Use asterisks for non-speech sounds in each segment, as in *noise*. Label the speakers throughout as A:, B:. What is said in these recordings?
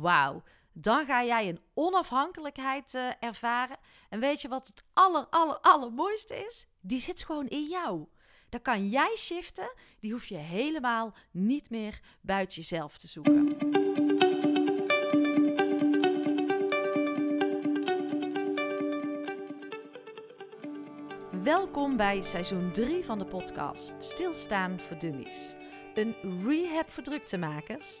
A: Wauw, dan ga jij een onafhankelijkheid uh, ervaren. En weet je wat het aller, aller, allermooiste is? Die zit gewoon in jou. Dan kan jij shiften. Die hoef je helemaal niet meer buiten jezelf te zoeken. Welkom bij seizoen 3 van de podcast Stilstaan voor Dummies. Een rehab voor druktemakers.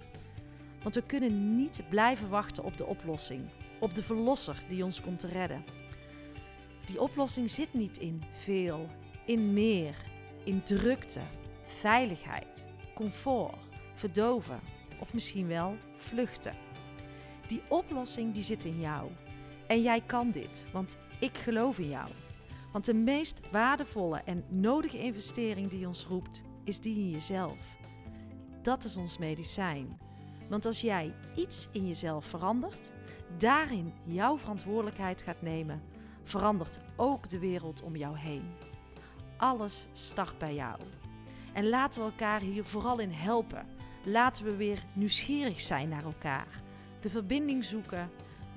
A: Want we kunnen niet blijven wachten op de oplossing, op de verlosser die ons komt te redden. Die oplossing zit niet in veel, in meer, in drukte, veiligheid, comfort, verdoven of misschien wel vluchten. Die oplossing die zit in jou. En jij kan dit, want ik geloof in jou. Want de meest waardevolle en nodige investering die ons roept, is die in jezelf. Dat is ons medicijn. Want als jij iets in jezelf verandert, daarin jouw verantwoordelijkheid gaat nemen, verandert ook de wereld om jou heen. Alles start bij jou. En laten we elkaar hier vooral in helpen. Laten we weer nieuwsgierig zijn naar elkaar. De verbinding zoeken.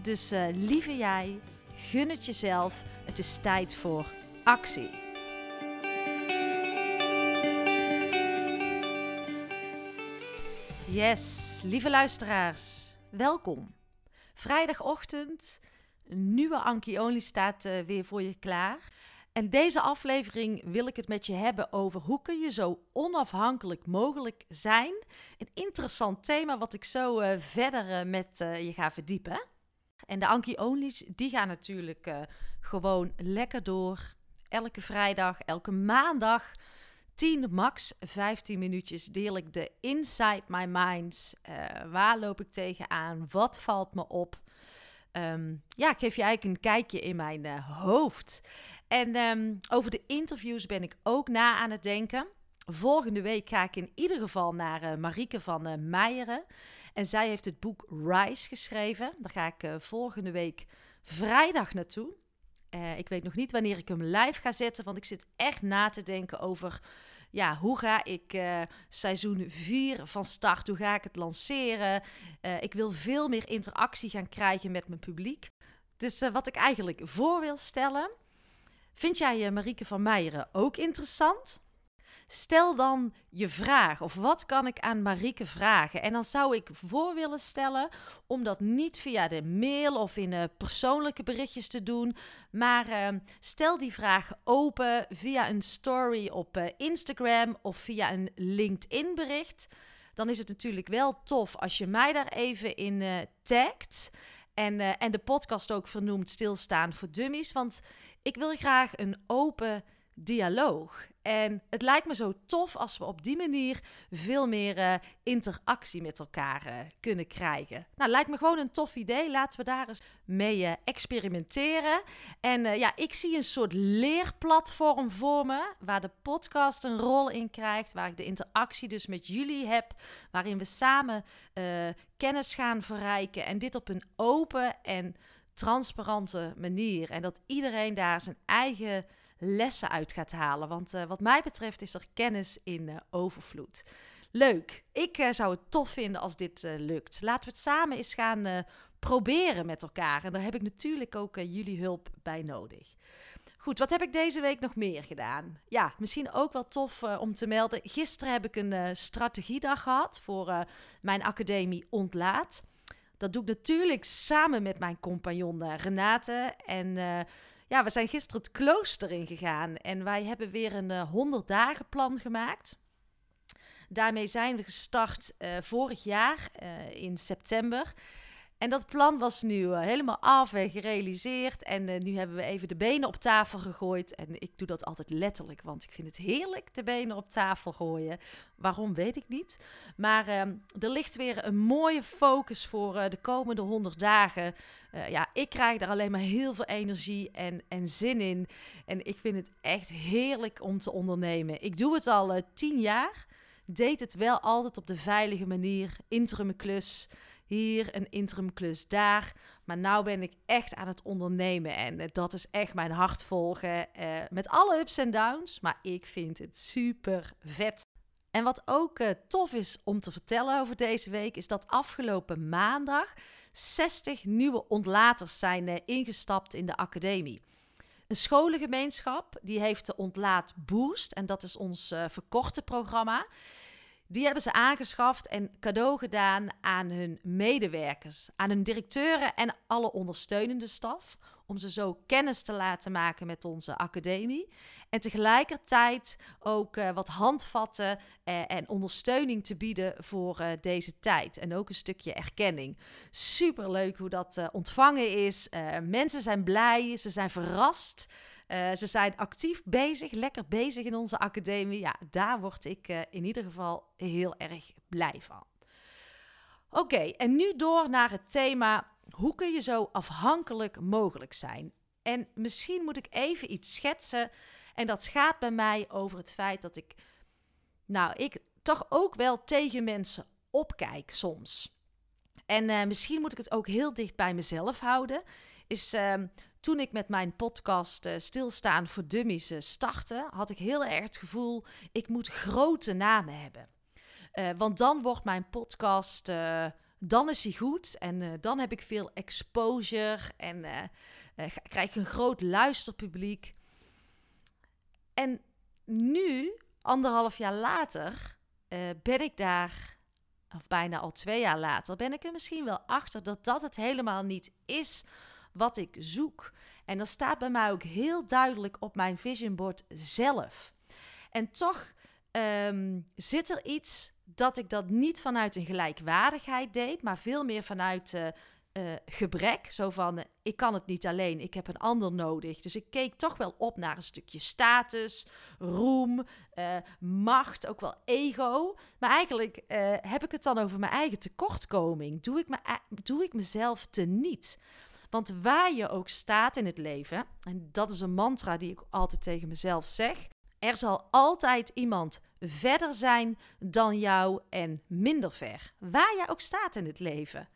A: Dus uh, lieve jij, gun het jezelf. Het is tijd voor actie. Yes, lieve luisteraars, welkom. Vrijdagochtend, een nieuwe Anki Only staat uh, weer voor je klaar. En deze aflevering wil ik het met je hebben over hoe kun je zo onafhankelijk mogelijk zijn. Een interessant thema wat ik zo uh, verder uh, met je ga verdiepen. En de Anki Only's die gaan natuurlijk gewoon lekker door. Elke vrijdag, elke maandag 10, max 15 minuutjes deel ik de Inside My Minds. Uh, waar loop ik tegenaan? Wat valt me op? Um, ja, ik geef je eigenlijk een kijkje in mijn uh, hoofd. En um, over de interviews ben ik ook na aan het denken. Volgende week ga ik in ieder geval naar uh, Marieke van uh, Meijeren. En zij heeft het boek Rise geschreven. Daar ga ik volgende week vrijdag naartoe. Uh, ik weet nog niet wanneer ik hem live ga zetten, want ik zit echt na te denken over ja, hoe ga ik uh, seizoen 4 van start, hoe ga ik het lanceren. Uh, ik wil veel meer interactie gaan krijgen met mijn publiek. Dus wat ik eigenlijk voor wil stellen, vind jij Marieke van Meijeren ook interessant? Stel dan je vraag of wat kan ik aan Marieke vragen? En dan zou ik voor willen stellen om dat niet via de mail of in uh, persoonlijke berichtjes te doen, maar uh, stel die vraag open via een story op uh, Instagram of via een LinkedIn bericht. Dan is het natuurlijk wel tof als je mij daar even in uh, tagt. En, en de podcast ook vernoemt Stilstaan voor Dummies. Want ik wil graag een open dialoog. En het lijkt me zo tof als we op die manier veel meer uh, interactie met elkaar uh, kunnen krijgen. Nou, lijkt me gewoon een tof idee. Laten we daar eens mee uh, experimenteren. En ja, ik zie een soort leerplatform voor me, waar de podcast een rol in krijgt, waar ik de interactie dus met jullie heb, waarin we samen kennis gaan verrijken en dit op een open en transparante manier. En dat iedereen daar zijn eigen lessen uit gaat halen. Want uh, wat mij betreft is er kennis in uh, overvloed. Leuk. Ik uh, zou het tof vinden als dit lukt. Laten we het samen eens gaan proberen met elkaar. En daar heb ik natuurlijk ook jullie hulp bij nodig. Goed, wat heb ik deze week nog meer gedaan? Ja, misschien ook wel tof om te melden. Gisteren heb ik een strategiedag gehad voor mijn academie Ontlaat. Dat doe ik natuurlijk samen met mijn compagnon Renate. En ja, we zijn gisteren het klooster ingegaan en wij hebben weer een uh, eh, 100 dagen plan gemaakt. Daarmee zijn we gestart uh, vorig jaar uh, in september. En dat plan was nu eh, helemaal af en gerealiseerd. En uh, nu hebben we even de benen op tafel gegooid. En ik doe dat altijd letterlijk, want ik vind het heerlijk de benen op tafel gooien. Waarom weet ik niet. Maar uh, er ligt weer een mooie focus voor uh, de komende 100 dagen. ja, ik krijg er alleen maar heel veel energie en, en zin in. En ik vind het echt heerlijk om te ondernemen. Ik doe het al tien jaar. Deed het wel altijd op de veilige manier. Interim klus hier een interim klus daar. Maar nou ben ik echt aan het ondernemen en eh, dat is echt mijn hart volgen. Uh, met alle ups en downs, maar ik vind het super vet. En wat ook uh, tof is om te vertellen over deze week, is dat afgelopen maandag 60 nieuwe ontlaters zijn ingestapt in de academie. Een scholengemeenschap die heeft de Ontlaat Boost en dat is ons verkorte programma. Die hebben ze aangeschaft en cadeau gedaan aan hun medewerkers, aan hun directeuren en alle ondersteunende staf. Om ze zo kennis te laten maken met onze academie. En tegelijkertijd ook uh, wat handvatten uh, en ondersteuning te bieden voor uh, deze tijd. En ook een stukje erkenning. Super leuk hoe dat ontvangen is. mensen zijn blij, ze zijn verrast. Uh, ze zijn actief bezig, lekker bezig in onze academie. Ja, daar word ik uh, in ieder geval heel erg blij van. Oké, en nu door naar het thema: hoe kun je zo afhankelijk mogelijk zijn? En misschien moet ik even iets schetsen. En dat gaat bij mij over het feit dat ik, nou, ik toch ook wel tegen mensen opkijk soms. En uh, misschien moet ik het ook heel dicht bij mezelf houden. Is uh, toen ik met mijn podcast uh, Stilstaan voor Dummies uh, startte, had ik heel erg het gevoel, ik moet grote namen hebben. Uh, want dan wordt mijn podcast, dan is hij goed en dan heb ik veel exposure en krijg ik een groot luisterpubliek. En nu, anderhalf jaar later, ben ik daar, of bijna al twee jaar later, ben ik er misschien wel achter dat dat het helemaal niet is wat ik zoek. En dat staat bij mij ook heel duidelijk op mijn vision board zelf. En toch um, zit er iets dat ik dat niet vanuit een gelijkwaardigheid deed, maar veel meer vanuit uh, uh, gebrek. Zo van, uh, ik kan het niet alleen, ik heb een ander nodig. Dus ik keek toch wel op naar een stukje status, roem, macht, ook wel ego. Maar eigenlijk heb ik het dan over mijn eigen tekortkoming. Doe ik, me, doe ik mezelf teniet? Want waar je ook staat in het leven, en dat is een mantra die ik altijd tegen mezelf zeg. Er zal altijd iemand verder zijn dan jou en minder ver. Waar jij ook staat in het leven.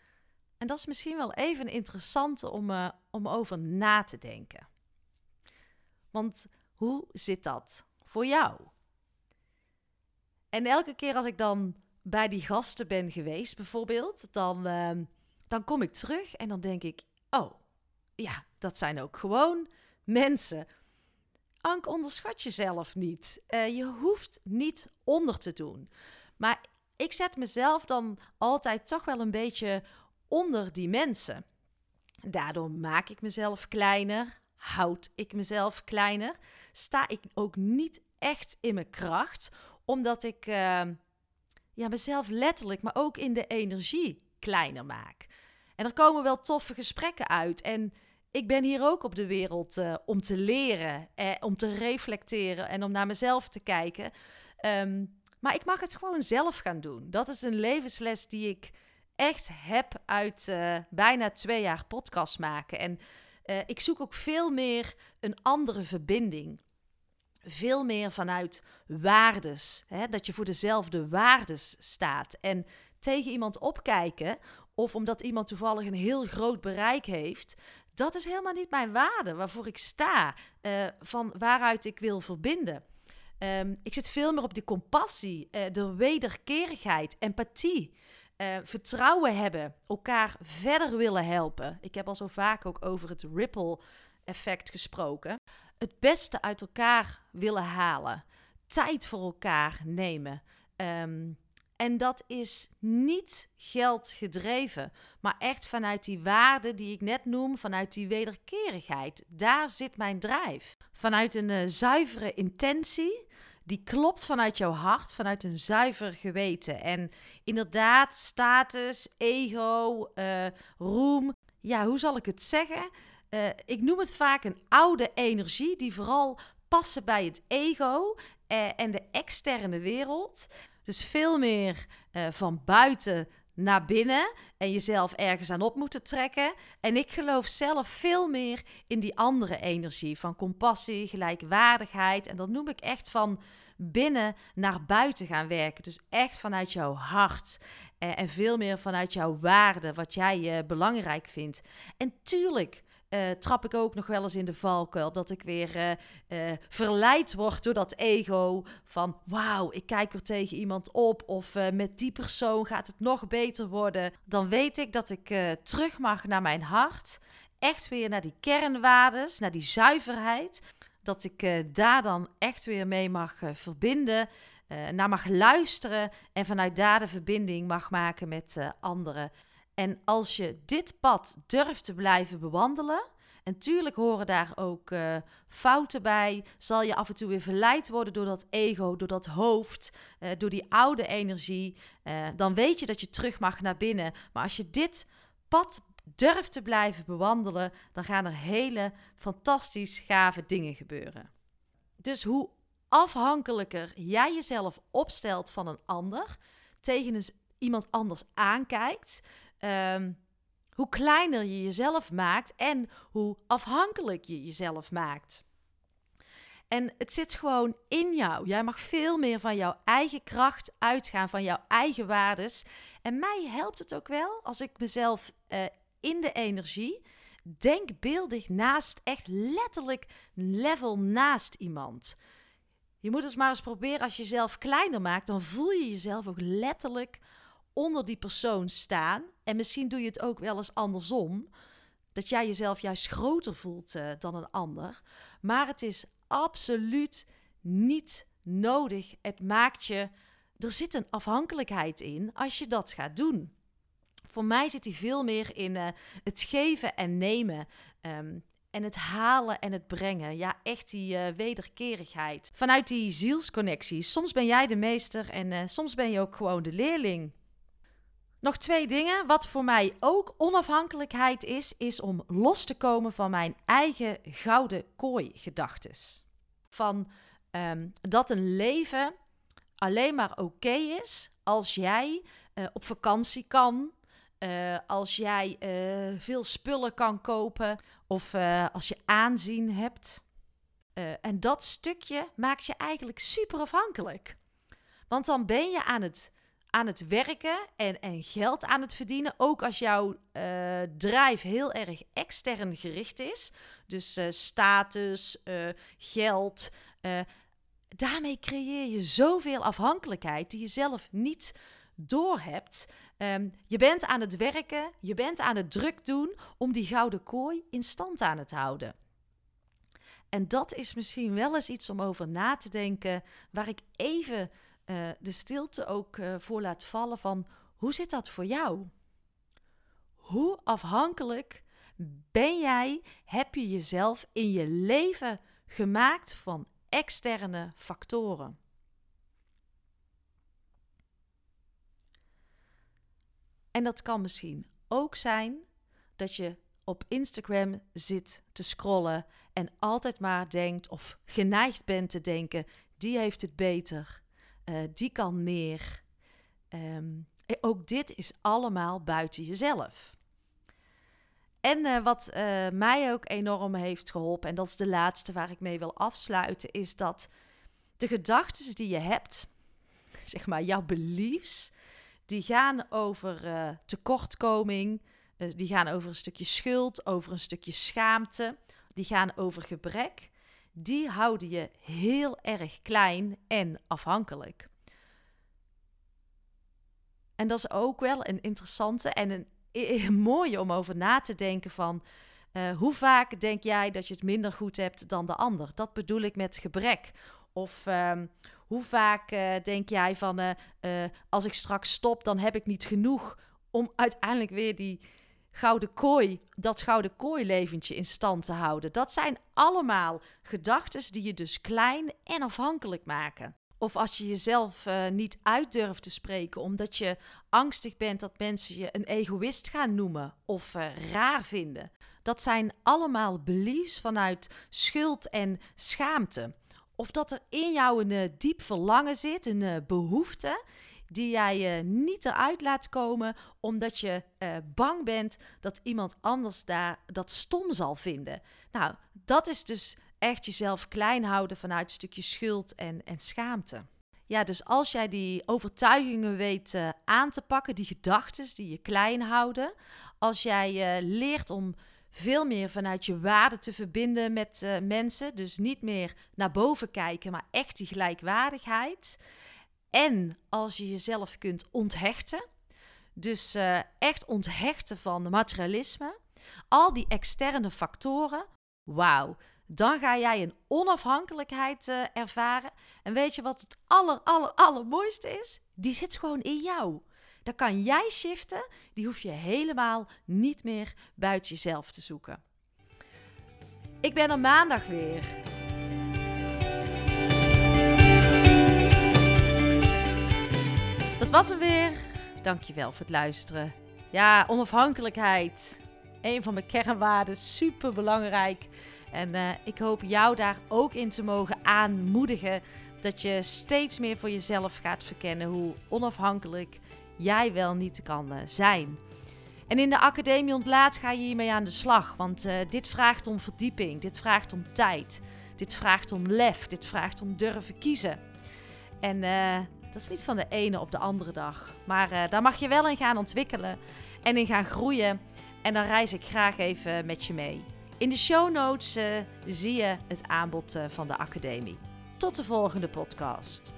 A: En dat is misschien wel even een interessante om, uh, om over na te denken. Want hoe zit dat voor jou? En elke keer als ik dan bij die gasten ben geweest, bijvoorbeeld, dan, uh, dan kom ik terug en dan denk ik: Oh, ja, dat zijn ook gewoon mensen. Ank, onderschat jezelf niet. Uh, je hoeft niet onder te doen. Maar ik zet mezelf dan altijd toch wel een beetje onder die mensen. Daardoor maak ik mezelf kleiner, houd ik mezelf kleiner, sta ik ook niet echt in mijn kracht, omdat ik uh, ja, mezelf letterlijk, maar ook in de energie kleiner maak. En er komen wel toffe gesprekken uit. En ik ben hier ook op de wereld uh, om te leren, eh, om te reflecteren en om naar mezelf te kijken. Um, maar ik mag het gewoon zelf gaan doen. Dat is een levensles die ik echt heb uit uh, bijna twee jaar podcast maken. En uh, ik zoek ook veel meer een andere verbinding. Veel meer vanuit waardes. Hè? Dat je voor dezelfde waardes staat. En tegen iemand opkijken of omdat iemand toevallig een heel groot bereik heeft. Dat is helemaal niet mijn waarde, waarvoor ik sta, uh, van waaruit ik wil verbinden. Um, ik zit veel meer op die compassie, uh, de wederkerigheid, empathie, uh, vertrouwen hebben, elkaar verder willen helpen. Ik heb al zo vaak ook over het ripple-effect gesproken. Het beste uit elkaar willen halen, tijd voor elkaar nemen. Um, en dat is niet geld gedreven, maar echt vanuit die waarde die ik net noem, vanuit die wederkerigheid. Daar zit mijn drijf. Vanuit een uh, zuivere intentie die klopt vanuit jouw hart, vanuit een zuiver geweten. En inderdaad, status, ego, uh, roem. Ja, hoe zal ik het zeggen? Uh, ik noem het vaak een oude energie die vooral passen bij het ego en de externe wereld. Dus veel meer van buiten naar binnen en jezelf ergens aan op moeten trekken. En ik geloof zelf veel meer in die andere energie van compassie, gelijkwaardigheid. En dat noem ik echt van binnen naar buiten gaan werken. Dus echt vanuit jouw hart. Eh, en veel meer vanuit jouw waarde, wat jij uh, belangrijk vindt. En tuurlijk uh, trap ik ook nog wel eens in de valkuil. Dat ik weer uh, uh, verleid word door dat ego. Van wauw, ik kijk weer tegen iemand op. Of met die persoon gaat het nog beter worden. Dan weet ik dat ik terug mag naar mijn hart. Echt weer naar die kernwaardes, naar die zuiverheid. Dat ik daar dan echt weer mee mag verbinden. naar mag luisteren en vanuit daar de verbinding mag maken met anderen. En als je dit pad durft te blijven bewandelen, en tuurlijk horen daar ook uh, fouten bij, zal je af en toe weer verleid worden door dat ego, door dat hoofd, uh, door die oude energie. Uh, dan weet je dat je terug mag naar binnen. Maar als je dit pad durft te blijven bewandelen, dan gaan er hele fantastisch gave dingen gebeuren. Dus hoe afhankelijker jij jezelf opstelt van een ander, tegen iemand anders aankijkt, um, hoe kleiner je jezelf maakt en hoe afhankelijk je jezelf maakt. En het zit gewoon in jou. Jij mag veel meer van jouw eigen kracht uitgaan, van jouw eigen waardes. En mij helpt het ook wel als ik mezelf uh, in de energie denkbeeldig naast, echt letterlijk level naast iemand. Je moet het maar eens proberen als je jezelf kleiner maakt, dan voel je jezelf ook letterlijk onder die persoon staan. En misschien doe je het ook wel eens andersom. Dat jij jezelf juist groter voelt uh, dan een ander. Maar het is absoluut niet nodig. Het maakt je. Er zit een afhankelijkheid in als je dat gaat doen. Voor mij zit die veel meer in uh, het geven en nemen. Um, en het halen en het brengen. Ja, echt die uh, wederkerigheid. Vanuit die zielsconnectie. Soms ben jij de meester en soms ben je ook gewoon de leerling. Nog twee dingen. Wat voor mij ook onafhankelijkheid is, is om los te komen van mijn eigen gouden kooi gedachtes. Van um, dat een leven alleen maar oké is als jij uh, op vakantie kan, uh, als jij uh, veel spullen kan kopen of als je aanzien hebt. en dat stukje maakt je eigenlijk super afhankelijk. Want dan ben je aan het aan het werken en, en geld aan het verdienen. Ook als jouw uh, drive heel erg extern gericht is. Dus uh, status, uh, geld. daarmee creëer je zoveel afhankelijkheid die je zelf niet doorhebt. Um, je bent aan het werken, je bent aan het druk doen om die gouden kooi in stand aan het houden. En dat is misschien wel eens iets om over na te denken, waar ik even uh, de stilte ook uh, voor laat vallen van hoe zit dat voor jou? Hoe afhankelijk ben jij, heb je jezelf in je leven gemaakt van externe factoren? En dat kan misschien ook zijn dat je op Instagram zit te scrollen en altijd maar denkt of geneigd bent te denken: die heeft het beter uh, die kan meer. Um, ook dit is allemaal buiten jezelf. En uh, wat mij ook enorm heeft geholpen, en dat is de laatste waar ik mee wil afsluiten, is dat de gedachten die je hebt, *laughs* zeg maar jouw beliefs, die gaan over tekortkoming, die gaan over een stukje schuld, over een stukje schaamte, die gaan over gebrek die houden je heel erg klein en afhankelijk. En dat is ook wel een interessante en een, een *laughs* mooie om over na te denken van... Uh, hoe vaak denk jij dat je het minder goed hebt dan de ander? Dat bedoel ik met gebrek. Of uh, hoe vaak uh, denk jij van als ik straks stop, dan heb ik niet genoeg om uiteindelijk weer die, gouden kooi, dat gouden kooi leventje in stand te houden. Dat zijn allemaal gedachten die je dus klein en afhankelijk maken. Of als je jezelf uh, niet uit durft te spreken omdat je angstig bent dat mensen je een egoïst gaan noemen of uh, raar vinden. Dat zijn allemaal beliefs vanuit schuld en schaamte. Of dat er in jou een uh, diep verlangen zit, een behoefte die jij niet eruit laat komen omdat je bang bent dat iemand anders daar dat stom zal vinden. Nou, dat is dus echt jezelf klein houden vanuit een stukje schuld en, en schaamte. Ja, dus als jij die overtuigingen weet uh, aan te pakken, die gedachten die je klein houden, als jij uh, leert om veel meer vanuit je waarde te verbinden met mensen, dus niet meer naar boven kijken, maar echt die gelijkwaardigheid. En als je jezelf kunt onthechten, dus echt onthechten van materialisme, al die externe factoren, wauw, dan ga jij een onafhankelijkheid uh, ervaren. En weet je wat het aller, aller, allermooiste is? Die zit gewoon in jou. Dan kan jij shiften. Die hoef je helemaal niet meer buiten jezelf te zoeken. Ik ben er maandag weer. Was hem weer. Dankjewel voor het luisteren. Ja, onafhankelijkheid. Een van mijn kernwaarden. Super belangrijk. En uh, ik hoop jou daar ook in te mogen aanmoedigen. Dat je steeds meer voor jezelf gaat verkennen hoe onafhankelijk jij wel niet kan uh, zijn. En in de Academie Ontlaat ga je hiermee aan de slag. Want uh, dit vraagt om verdieping, dit vraagt om tijd, dit vraagt om lef, dit vraagt om durven kiezen. En dat is niet van de ene op de andere dag. Maar daar mag je wel in gaan ontwikkelen en in gaan groeien. En dan reis ik graag even met je mee. In de show notes uh, zie je het aanbod uh, van de academie. Tot de volgende podcast.